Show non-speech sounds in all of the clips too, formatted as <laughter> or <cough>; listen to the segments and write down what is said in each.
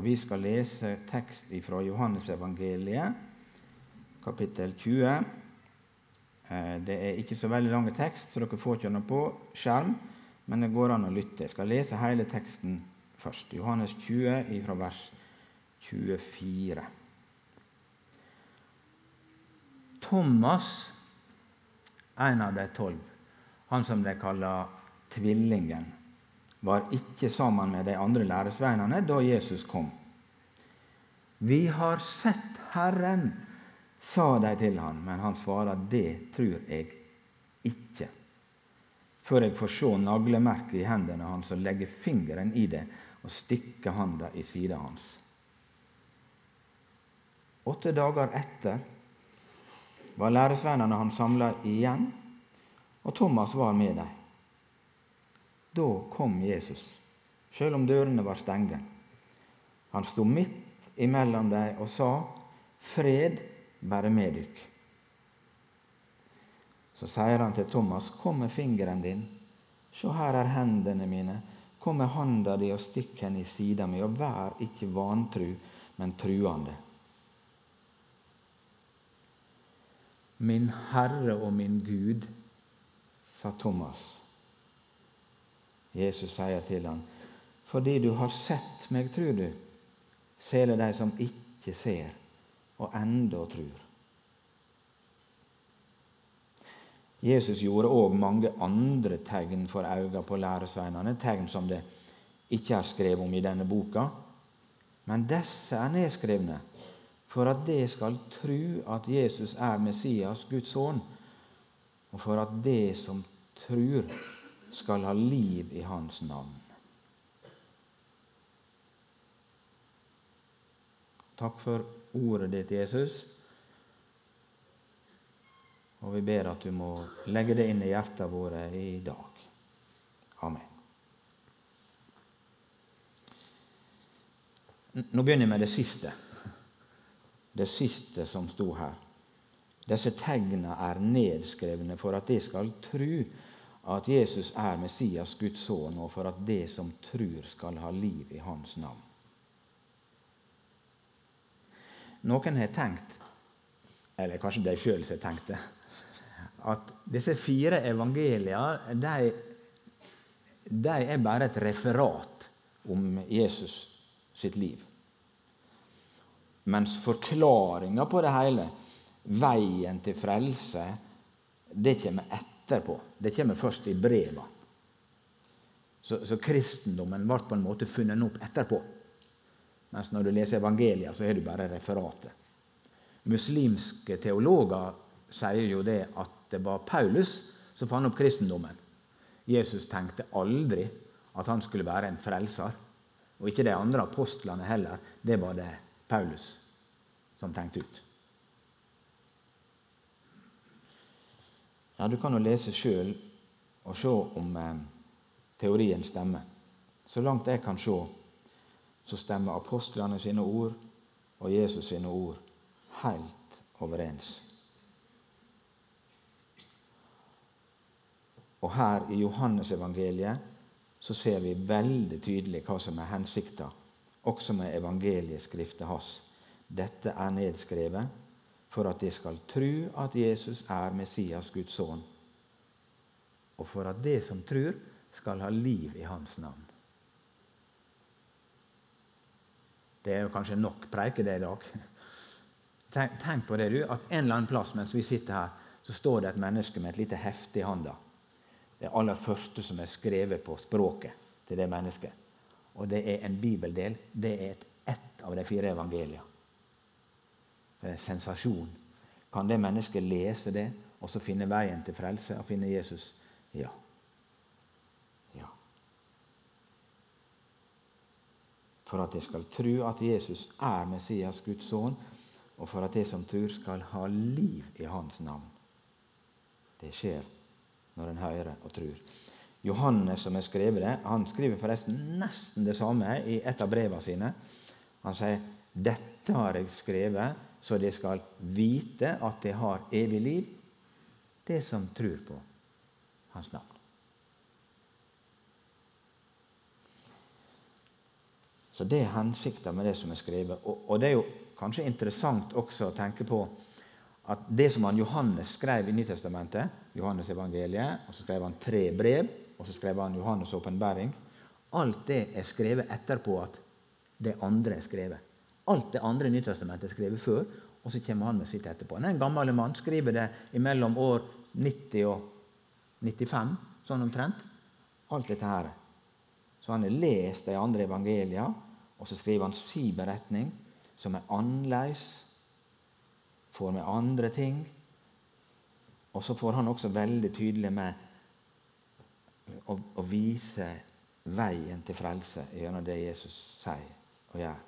Og vi skal lese tekst fra Johannesevangeliet, kapittel 20. Eh, det er ikke så veldig lang tekst, så dere får ikke den på skjerm, men det går an å lytte. Jeg skal lese hele teksten først. Johannes 20 fra vers 24. Thomas, en av de tolv, han som de kaller tvillingen, var ikke sammen med de andre læresveinene da Jesus kom. Vi har sett Herren, sa de til han, men han svarer, det tror jeg ikke. Før jeg får se naglemerket i hendene hans og legge fingeren i det og stikke handa i sida hans. Åtte dager etter var læresveinene han samla igjen, og Thomas var med dem. Da kom Jesus, sjøl om dørene var stengte. Han sto midt imellom dem og sa, 'Fred være med dykk'. Så sier han til Thomas, 'Kom med fingeren din. Se, her er hendene mine. Kom med handa di og stikk henne i sida mi, og vær ikke vantru, men truende.' Min Herre og min Gud, sa Thomas. Jesus sier til ham, 'Fordi du har sett meg, tror du.' Sele de som ikke ser, og enda tror. Jesus gjorde òg mange andre tegn for øynene på læresveinene, tegn som det ikke er skrevet om i denne boka. Men disse er nedskrevne for at de skal tru at Jesus er Messias, Guds sønn, og for at de som trur, skal ha liv i Hans navn. Takk for ordet ditt, Jesus. Og vi ber at du må legge det inn i hjertet våre i dag. Amen. Nå begynner jeg med det siste. Det siste som sto her. Disse tegnene er nedskrevne for at de skal tru at Jesus er Messias, Guds sønn, og for at det som tror, skal ha liv i hans navn. Noen har tenkt, eller kanskje de sjøl har tenkt det, at disse fire evangeliene de, de er bare et referat om Jesus sitt liv. Mens forklaringa på det hele, veien til frelse, det kommer etter etterpå. Det kommer først i breva. Så, så, kristendommen ble på en måte funnet opp etterpå. Mens når du leser evangelia, så har du bare referatet. Muslimske teologer sier jo det at det var Paulus som fant opp kristendommen. Jesus tenkte aldri at han skulle være en frelser. Og ikke de andre apostlene heller. Det var det Paulus som tenkte ut. Ja, Du kan jo lese sjøl og se om eh, teorien stemmer. Så langt jeg kan se, så stemmer apostlene sine ord og Jesus sine ord helt overens. Og her i Johannesevangeliet så ser vi veldig tydelig hva som er hensikta, også med evangelieskriftet hans. Dette er nedskrevet for at de skal tru at Jesus er Messias, Guds sønn, og for at de som trur, skal ha liv i hans navn. Det er jo kanskje nok preike det i dag. Tenk, tenk, på det, du, at en eller annen plass mens vi sitter her, så står det et menneske med et lite hefte i handa. Det aller første som er skrevet på språket til det mennesket. Og det er en bibeldel. Det er et, ett av de fire evangeliene. Eh, sensasjon. Kan det mennesket lese det og så finne veien til frelse og finne Jesus? Ja. Ja. For at jeg skal tro at Jesus er Messias, Guds sønn, og for at jeg som tror, skal ha liv i Hans navn. Det skjer når en hører og tror. Johannes, som har skrevet det, han skriver forresten nesten det samme i et av brevene sine. Han sier 'Dette har jeg skrevet så de skal vite at de har evig liv, det som tror på Hans navn. Så det er hensikten med det som er skrevet. Og, og, det er jo kanskje interessant også å tenke på at det som han Johannes skrev i Nytestamentet, Johannes evangeliet, og så skrev han tre brev, og så skrev han Johannes' åpenbaring Alt det er skrevet etterpå at det andre er skrevet. Alt det andre Nytestamentet er skrevet før, og så kommer han med sitt etterpå. En gammel mann skriver det mellom år 90 og 95, sånn omtrent. Alt dette her. Så han har lest de andre evangelia, og så skriver han si beretning, som er annerledes, får med andre ting. Og så får han også veldig tydelig med å, å vise veien til frelse gjennom det Jesus sier og gjør,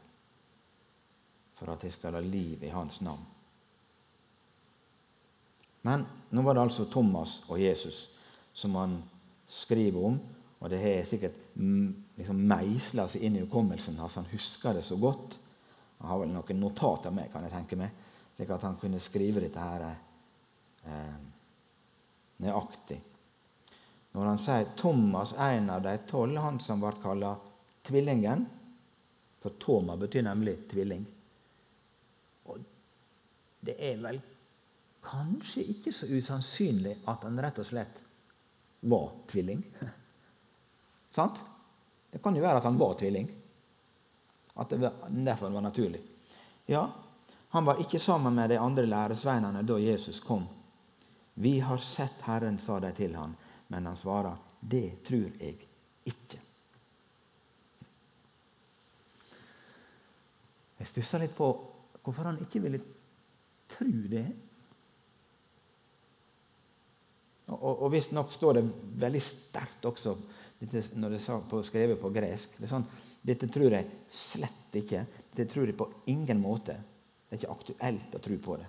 for at de skal ha liv i hans navn. Men nå var det altså Thomas og Jesus som han skriver om. Og det har sikkert liksom meisla seg inn i hukommelsen hans. Han husker det så godt. Han har vel noen notater med, kan jeg tenke meg, slik at han kunne skrive dette her eh, nøyaktig. Når han sier Thomas, en av de tolv, han som ble kalla tvillingen For Toma betyr nemlig tvilling. Det er vel kanskje ikke så usannsynlig at han rett og slett var tvilling. <laughs> Sant? Det kan jo være at han var tvilling. At det derfor var naturlig. Ja, han var ikke sammen med de andre læresveinene da Jesus kom. Vi har sett Herren, sa de til han, men han svarer, det tror jeg ikke. Jeg stussa litt på hvorfor han ikke ville tro det. Og, og, og Visstnok står det veldig sterkt også når det er skrevet på gresk. Det er sånn, dette tror jeg slett ikke. Dette tror jeg på ingen måte. Det er ikke aktuelt å tro på det.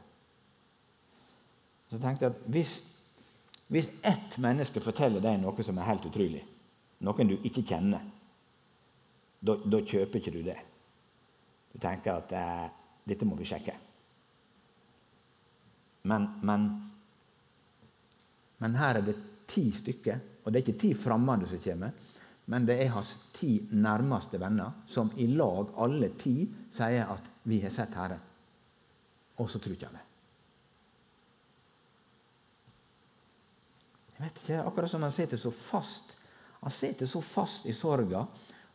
Så tenkte jeg at hvis, hvis ett menneske forteller deg noe som er helt utrolig, noen du ikke kjenner, da kjøper ikke du det. Du tenker at eh, dette må vi sjekke. Men, men, men her er det ti stykker og det er ikke ti fremmede som kommer, men det er hans ti nærmeste venner, som i lag, alle ti, sier at 'vi har sett Herren'. Og så tror ikke han det. Jeg vet ikke, Akkurat som han sitter så fast Han sitter så fast i sorga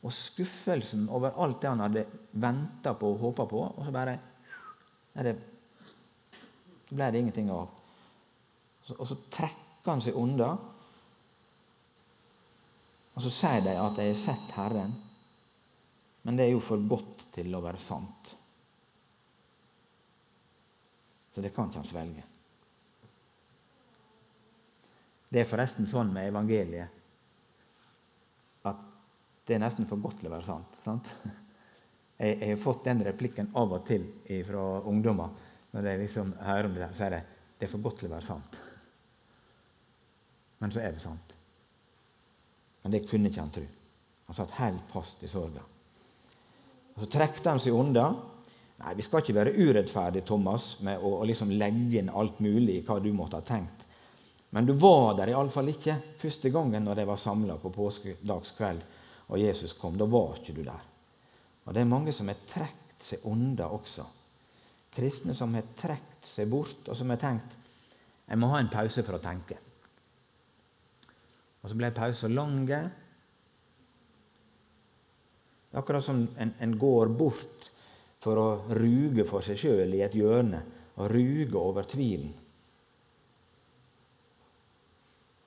og skuffelsen over alt det han hadde venta på og håpa på, og så bare er det, ble det ingenting av. Og så trekker han seg unna og så sier de at de har sett Herren, men det er jo for godt til å være sant. Så det kan ikke han svelge. Det er forresten sånn med evangeliet at det er nesten for godt til å være sant. <laughs> sant? Jeg, jeg, har fått den replikken av og til fra ungdommer. Når jeg liksom hører om det, så er det det er for godt til å være sant. Men så er det sant. Men det kunne ikke han tro. Han satt helt fast i sorga. Og Så trekte han seg unna. Nei, Vi skal ikke være urettferdige, Thomas, med å, å liksom legge inn alt mulig i hva du måtte ha tenkt. Men du var der iallfall ikke første gangen når de var samla på påskedagskveld og Jesus kom. Da var ikke du der. Og Det er mange som har trukket seg unna også. Kristne som har trukket seg bort, og som har tenkt jeg må ha en pause for å tenke. Og så ble pausen lang. Akkurat som en, en, går bort for å ruge for seg sjøl i et hjørne og ruge over tvilen.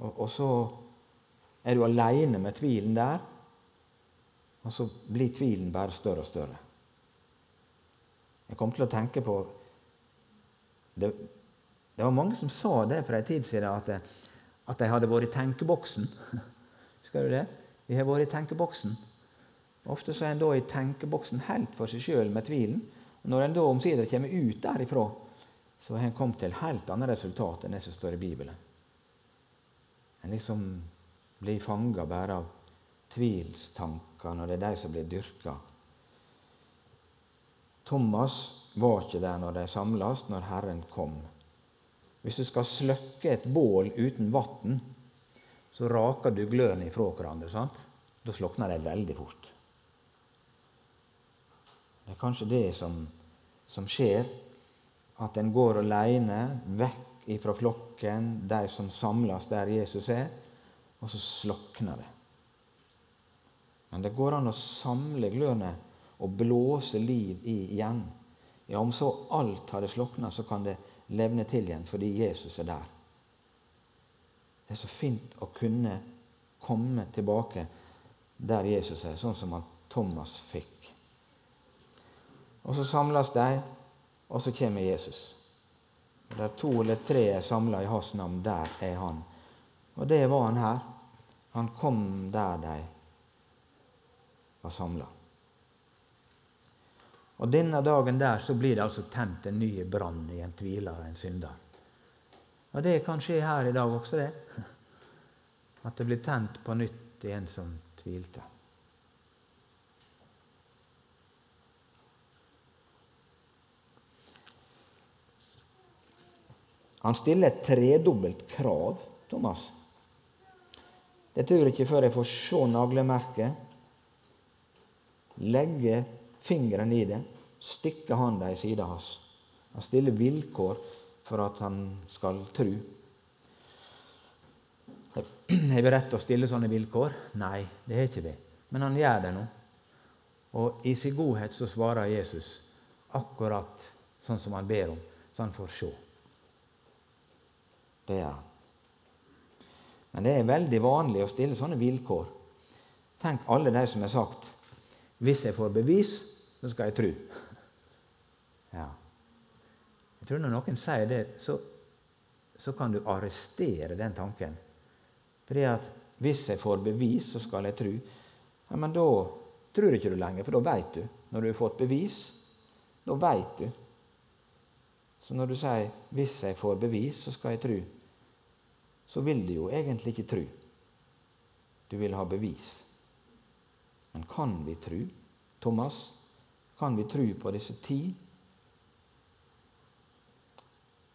Og, og så er du aleine med tvilen der, og så blir tvilen bare større og større. Jeg kom til å tenke på Det, det var mange som sa det for en tid siden, at det, at de hadde vært i tenkeboksen. <laughs> Husker du det? Vi har vært i tenkeboksen. Ofte så er en da i tenkeboksen helt for seg sjøl med tvilen. Og når en da omsider kommer ut derifra, så har en kommet til helt annet resultat enn det som står i Bibelen. En liksom blir fanga bare av tvilstankene, og det er de som blir dyrka. Thomas var ikke der når de samles, når Herren kom. Hvis du skal sløkke et bål uten vann, så raker du gløden ifra hverandre. sant? Da slukner de veldig fort. Det er kanskje det som, som skjer. At en går aleine, vekk ifra flokken, de som samles der Jesus er, og så slokner det. Men det går an å samle glørne og blåse liv i igjen. Ja, om så alt hadde slokna, så kan det levne til igjen fordi Jesus er der. Det er så fint å kunne komme tilbake der Jesus er, sånn som han Thomas fikk. Og så samles de, og så kommer Jesus. Og Der to eller tre er samla i hans navn, der er han. Og det var han her. Han kom der de var samla. Og denne dagen der så blir det altså tent en ny brann i en tviler og en synder. Og det kan skje her i dag også, det. At det blir tent på nytt i en som tvilte. Han stiller et tredobbelt krav, Thomas. Det tror ikke før jeg får se naglemerket, legge fingeren i det, stikke handa i sida hans. Han stiller vilkår for at han skal tru. Har vi rett til å stille sånne vilkår? Nei, det har ikke vi. Men han gjør det nå. Og i sin godhet så svarer Jesus akkurat sånn som han ber om, så han får se. Det gjør han. Men det er veldig vanlig å stille sånne vilkår. Tenk alle de som har sagt hvis jeg får bevis, så skal jeg tro. Ja. Jeg tror Når noen sier det, så, så kan du arrestere den tanken. Fordi at hvis jeg får bevis, så skal jeg tro. Ja, men da tror ikke du lenger, for da veit du. Når du har fått bevis, da veit du. Så når du sier 'hvis jeg får bevis, så skal jeg tro', så vil du jo egentlig ikke tro. Du vil ha bevis. Men kan vi tro, Thomas? kan vi tro på disse ti?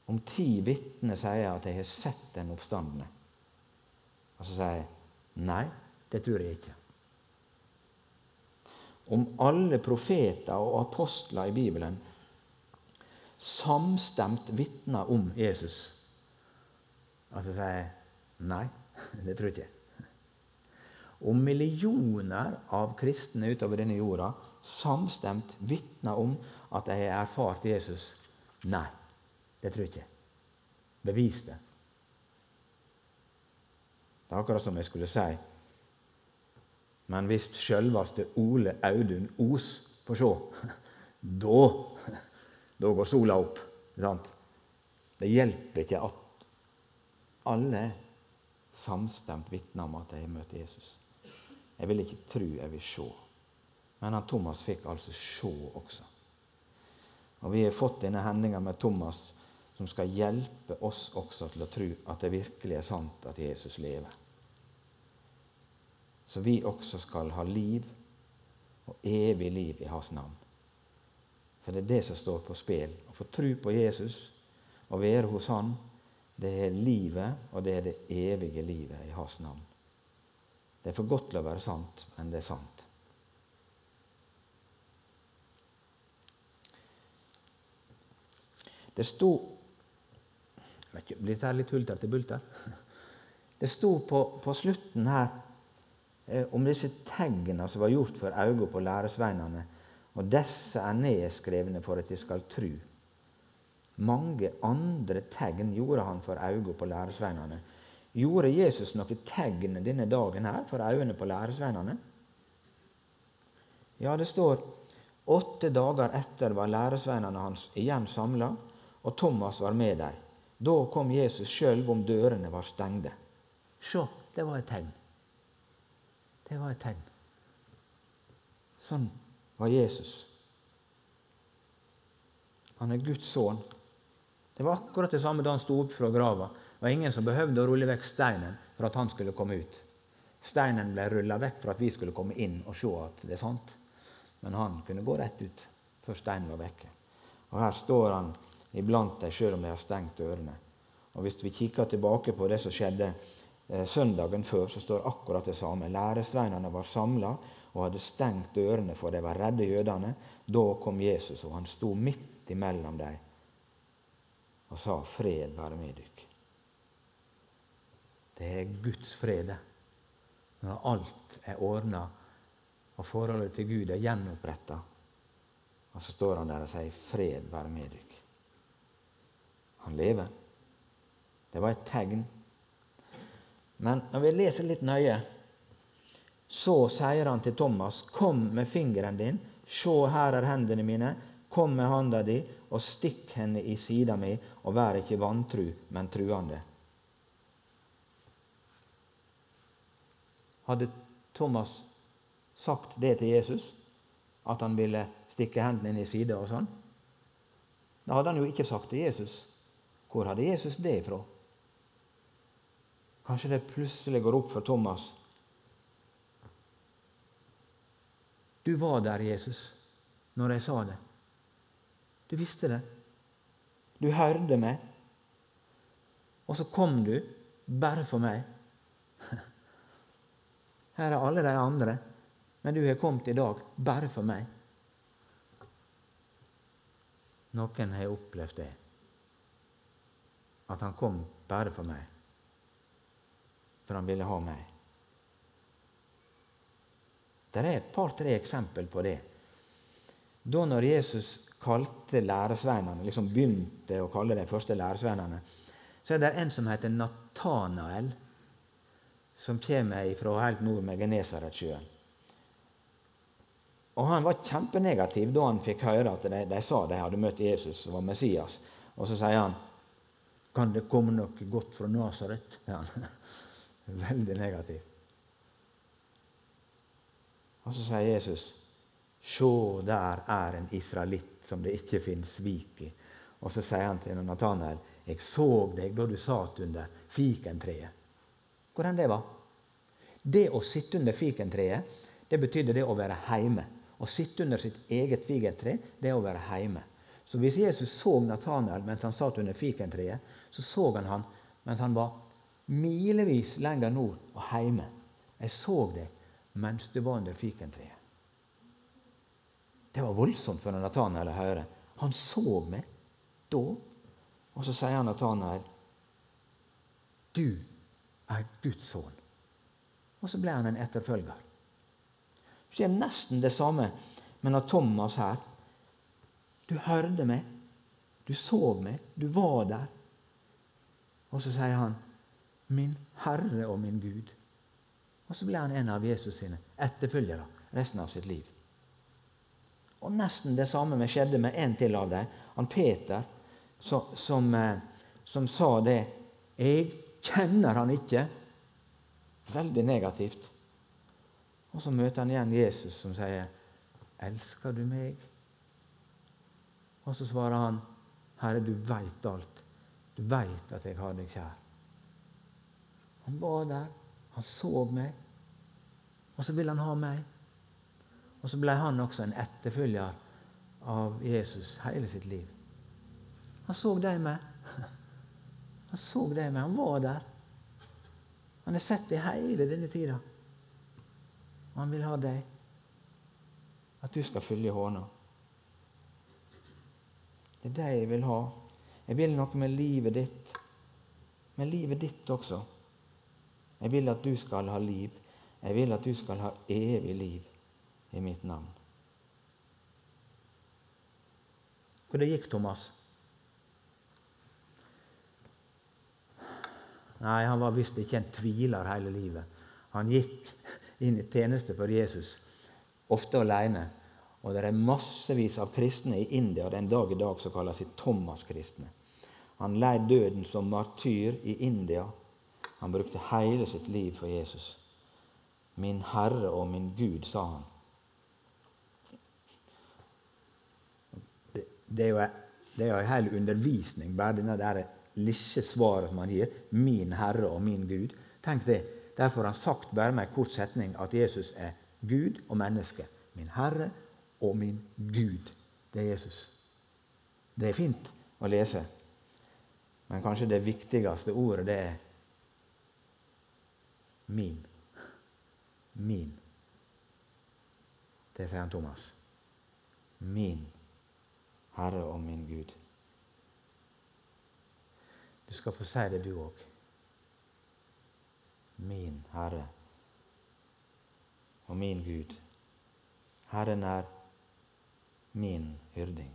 Om ti vitner sier at de har sett den oppstandende, og så sier jeg nei, det tror jeg ikke. Om alle profeter og apostler i Bibelen samstemt vitner om Jesus, og så sier jeg nei, <laughs> det tror jeg ikke. Om millioner av kristne utover denne jorda samstemt vitner om at de har erfart Jesus? Nei, det tror jeg ikke. Bevis det. Det er akkurat som jeg skulle si Men hvis sjølveste Ole Audun Os får se, <laughs> da, da går sola opp. Sant? Det hjelper ikke at alle samstemt vitner om at de har møtt Jesus. Jeg vil ikke tro, jeg vil se. Men han Thomas fikk altså se også. Og Vi har fått denne hendinga med Thomas som skal hjelpe oss også til å tro at det virkelig er sant at Jesus lever. Så vi også skal ha liv, og evig liv i hans navn. For det er det som står på spill. Å få tro på Jesus og være hos Han, det er livet, og det er det evige livet i hans navn. Det er for godt til å være sant, men det er sant. Det sto Blir dette litt hulter til bulter? <laughs> Det sto på, på slutten her eh, om disse tegna som var gjort for øynene på læresveinene. Og disse er nedskrevne for at de skal tru. Mange andre tegn gjorde han for øynene på læresveinene. Gjorde Jesus noe tegn denne dagen her for øynene på læresveinene? Ja, det står åtte dager etter var læresveinene hans igjen samla og Thomas var med dem. Da kom Jesus sjøl om dørene var stengte. Se, det var et tegn. Det var et tegn. Sånn var Jesus. Han er Guds sønn. Det var akkurat det samme da han sto opp fra grava. Var ingen som behøvde å rulle vekk steinen for at han skulle komme ut. Steinen ble rulla vekk for at vi skulle komme inn og se at det er sant. Men han kunne gå rett ut før steinen var vekke. Og her står han iblant dem, selv om de har stengt ørene. Og Hvis vi kikker tilbake på det som skjedde eh, søndagen før, så står akkurat det samme. Læresveinene var samla, og hadde stengt dørene, for de var redde jødene. Da kom Jesus, og han sto midt imellom dem og sa 'Fred være med dykk'. Det er Guds fred, når alt er ordna og forholdet til Gud er gjenoppretta. Og så står han der og sier 'Fred være med dykk'. Han lever. Det var et tegn. Men når vi leser litt nøye, så sier han til Thomas, 'Kom med fingeren din, se her er hendene mine.' 'Kom med handa di og stikk henne i sida mi, og vær ikke vantru, men truende.' Hadde Thomas sagt det til Jesus, at han ville stikke hendene inn i sida og sånn? Da hadde han jo ikke sagt til Jesus. Hvor hadde Jesus det ifra? Kanskje det plutselig går opp for Thomas. Du var der, Jesus, når jeg sa det. Du visste det. Du hørte meg. Og så kom du bare for meg. Her er alle de andre, men du har kommet i dag bare for meg. Noen har opplevd det. At han kom bare for meg. For han ville ha meg. Det er et par-tre eksempel på det. Da når Jesus kalte læresveinene, liksom begynte å kalle de første læresveinene, så er det en som heter Natanael som kommer fra helt nord med Genesaretsjøen. Og Han var kjempenegativ da han fikk høre at de, de sa de hadde møtt Jesus som var Messias. Og så sier han Kan det komme noe godt fra Nasaret? <laughs> Ja, veldig negativ. Og så sier Jesus Se, der er en israelitt som det ikke finnes svik i. Og så sier han til Nathanael, Jeg så deg da du satt under fikentreet. Hvordan det var? Det å sitte under fikentreet, det betydde det å være hjemme. Å sitte under sitt eget fikentre, det er å være hjemme. Så hvis Jesus så Nathanael mens han satt under fikentreet, så så han han mens han var milevis lenger nord og hjemme. Jeg så det mens du var under fikentreet. Det var voldsomt for Nathanael å høre. Han så meg da. Og så sier han Nathanael, 'Du er Guds sønn. Og så ble han en etterfølger. Det skjer nesten det samme med Thomas her. Du hørte meg, du så meg, du var der. Og så sier han, 'Min Herre og min Gud'. Og så ble han en av Jesus sine etterfølgere resten av sitt liv. Og Nesten det samme skjedde med en til av dem, han Peter, som, som, eh, som sa det 'Jeg kjenner han ikke', Veldig negativt. Og så møter han igjen Jesus som sier, 'Elsker du meg?' Og så svarer han, 'Herre, du veit alt. Du veit at jeg har deg kjær.' Han var der, han så meg, og så ville han ha meg. Og så ble han også en etterfølger av Jesus hele sitt liv. Han så deg med. Han så deg med. Han var der. Han har sett det hele denne tida. Og han vil ha deg. At du skal følge håna. Det er det jeg vil ha. Jeg vil noe med livet ditt. Med livet ditt også. Jeg vil at du skal ha liv. Jeg vil at du skal ha evig liv i mitt navn. Hvor det gikk, Thomas? Nei, han var visst ikke en tviler hele livet. Han gikk inn i tjeneste for Jesus, ofte alene. Og det er massevis av kristne i India den dag i dag som kaller seg Thomas-kristne. Han lei døden som martyr i India. Han brukte hele sitt liv for Jesus. Min Herre og min Gud, sa han. Det, det er jo en hel undervisning, bare denne der lille svaret man gir 'min Herre og min Gud'. Tenk det. Derfor har han sagt bare med en kort setning at Jesus er Gud og menneske. Min Herre og min Gud. Det er Jesus. Det er fint å lese, men kanskje det viktigste ordet, det er min. Min. Det sier han Thomas. Min Herre og min Gud. Du skal få si det, du òg. Min Herre og min Gud. Herren er min hyrding.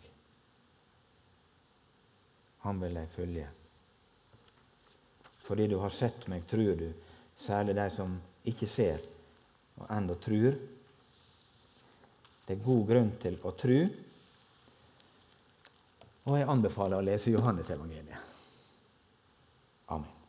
Han vil jeg følge. Fordi du har sett meg, tror du, særlig de som ikke ser, og ennå tror. Det er god grunn til å tro. Og jeg anbefaler å lese Johannes evangeliet. Amen.